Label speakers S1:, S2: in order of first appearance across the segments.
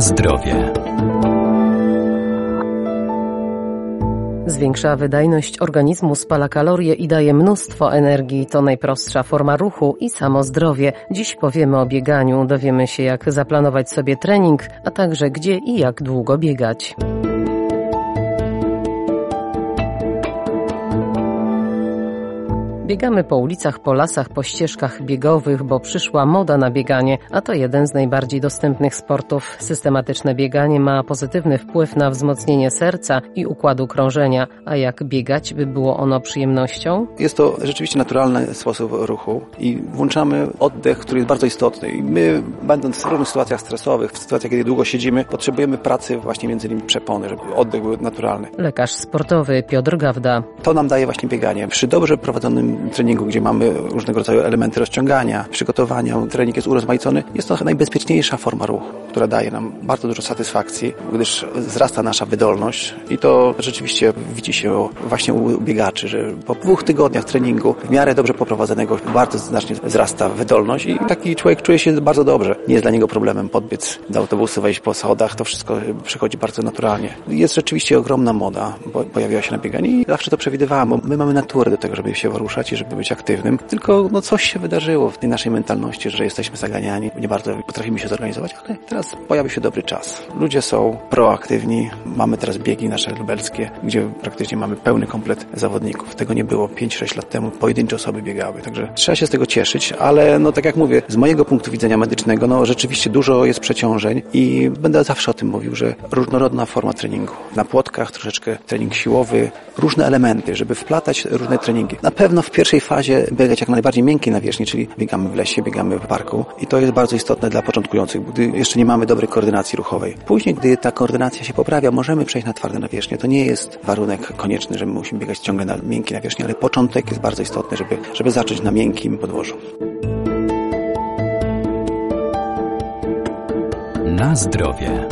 S1: Zdrowie.
S2: Zwiększa wydajność organizmu, spala kalorie i daje mnóstwo energii. To najprostsza forma ruchu i samo zdrowie. Dziś powiemy o bieganiu, dowiemy się jak zaplanować sobie trening, a także gdzie i jak długo biegać. Biegamy po ulicach, po lasach, po ścieżkach biegowych, bo przyszła moda na bieganie, a to jeden z najbardziej dostępnych sportów. Systematyczne bieganie ma pozytywny wpływ na wzmocnienie serca i układu krążenia. A jak biegać, by było ono przyjemnością?
S3: Jest to rzeczywiście naturalny sposób ruchu i włączamy oddech, który jest bardzo istotny. I my, będąc w różnych sytuacjach stresowych, w sytuacjach, kiedy długo siedzimy, potrzebujemy pracy właśnie między innymi przepony, żeby oddech był naturalny.
S2: Lekarz sportowy Piotr Gawda.
S3: To nam daje właśnie bieganie. Przy dobrze prowadzonym treningu, gdzie mamy różnego rodzaju elementy rozciągania, przygotowania, trening jest urozmaicony, jest to najbezpieczniejsza forma ruchu, która daje nam bardzo dużo satysfakcji, gdyż wzrasta nasza wydolność i to rzeczywiście widzi się właśnie u biegaczy, że po dwóch tygodniach treningu w miarę dobrze poprowadzonego bardzo znacznie wzrasta wydolność i taki człowiek czuje się bardzo dobrze. Nie jest dla niego problemem podbiec do autobusu, wejść po schodach, to wszystko przychodzi bardzo naturalnie. Jest rzeczywiście ogromna moda, bo pojawiła się na bieganie i zawsze to przewidywałem, bo my mamy naturę do tego, żeby się poruszać i żeby być aktywnym, tylko no coś się wydarzyło w tej naszej mentalności, że jesteśmy zaganiani, nie bardzo potrafimy się zorganizować, ale teraz pojawił się dobry czas. Ludzie są proaktywni, mamy teraz biegi nasze lubelskie, gdzie praktycznie mamy pełny komplet zawodników. Tego nie było 5-6 lat temu, pojedyncze osoby biegały, także trzeba się z tego cieszyć, ale no tak jak mówię, z mojego punktu widzenia medycznego, no rzeczywiście dużo jest przeciążeń i będę zawsze o tym mówił, że różnorodna forma treningu. Na płotkach troszeczkę trening siłowy, różne elementy, żeby wplatać różne treningi. Na pewno w pierwszej fazie biegać jak najbardziej miękkiej nawierzchni, czyli biegamy w lesie, biegamy w parku i to jest bardzo istotne dla początkujących, gdy jeszcze nie mamy dobrej koordynacji ruchowej. Później, gdy ta koordynacja się poprawia, możemy przejść na twarde nawierzchnie. To nie jest warunek konieczny, że my musimy biegać ciągle na miękkiej nawierzchni, ale początek jest bardzo istotny, żeby, żeby zacząć na miękkim podłożu.
S1: Na zdrowie.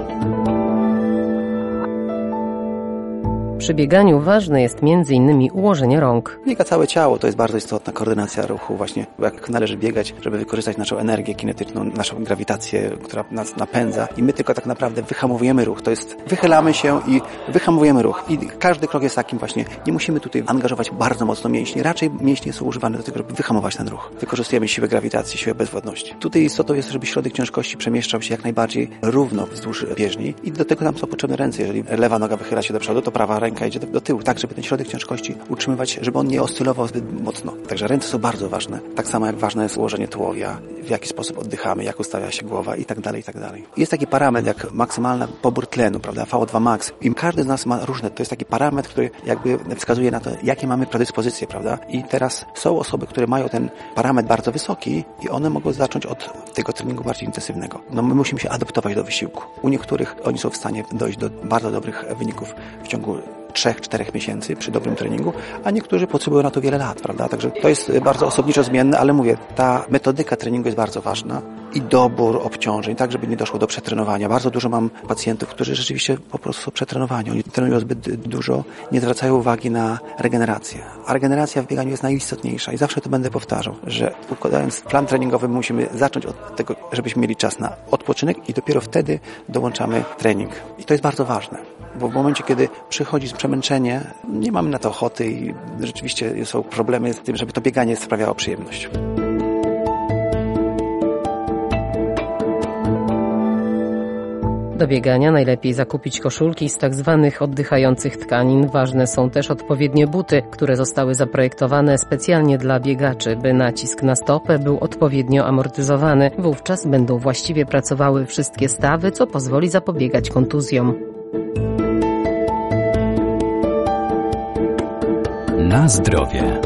S2: Przy bieganiu ważne jest m.in. ułożenie rąk.
S3: Biega całe ciało, to jest bardzo istotna koordynacja ruchu właśnie, jak należy biegać, żeby wykorzystać naszą energię kinetyczną, naszą grawitację, która nas napędza i my tylko tak naprawdę wyhamowujemy ruch, to jest wychylamy się i wyhamowujemy ruch i każdy krok jest takim właśnie, nie musimy tutaj angażować bardzo mocno mięśni, raczej mięśnie są używane do tego, żeby wyhamować ten ruch. Wykorzystujemy siłę grawitacji, siłę bezwładności. Tutaj istotą jest, żeby środek ciężkości przemieszczał się jak najbardziej równo wzdłuż bieżni i do tego nam są potrzebne ręce, jeżeli lewa noga wychyla się do przodu, to prawa ręka idzie do, tyłu, tak żeby ten środek ciężkości utrzymywać, żeby on nie oscylował zbyt mocno. Także ręce są bardzo ważne. Tak samo jak ważne jest ułożenie tułowia, w jaki sposób oddychamy, jak ustawia się głowa i tak dalej, i tak dalej. Jest taki parametr jak maksymalny pobór tlenu, prawda, VO2 max. I każdy z nas ma różne, to jest taki parametr, który jakby wskazuje na to, jakie mamy predyspozycje, prawda. I teraz są osoby, które mają ten parametr bardzo wysoki i one mogą zacząć od tego treningu bardziej intensywnego. No my musimy się adaptować do wysiłku. U niektórych oni są w stanie dojść do bardzo dobrych wyników w ciągu 3-4 miesięcy przy dobrym treningu, a niektórzy potrzebują na to wiele lat, prawda? Także to jest bardzo osobniczo zmienne, ale mówię, ta metodyka treningu jest bardzo ważna i dobór obciążeń, tak żeby nie doszło do przetrenowania. Bardzo dużo mam pacjentów, którzy rzeczywiście po prostu są przetrenowani. Oni trenują zbyt dużo, nie zwracają uwagi na regenerację. A regeneracja w bieganiu jest najistotniejsza i zawsze to będę powtarzał, że układając plan treningowy musimy zacząć od tego, żebyśmy mieli czas na odpoczynek i dopiero wtedy dołączamy trening. I to jest bardzo ważne bo w momencie, kiedy przychodzi przemęczenie, nie mamy na to ochoty i rzeczywiście są problemy z tym, żeby to bieganie sprawiało przyjemność.
S2: Do biegania najlepiej zakupić koszulki z tak zwanych oddychających tkanin. Ważne są też odpowiednie buty, które zostały zaprojektowane specjalnie dla biegaczy, by nacisk na stopę był odpowiednio amortyzowany. Wówczas będą właściwie pracowały wszystkie stawy, co pozwoli zapobiegać kontuzjom.
S1: Na zdrowie.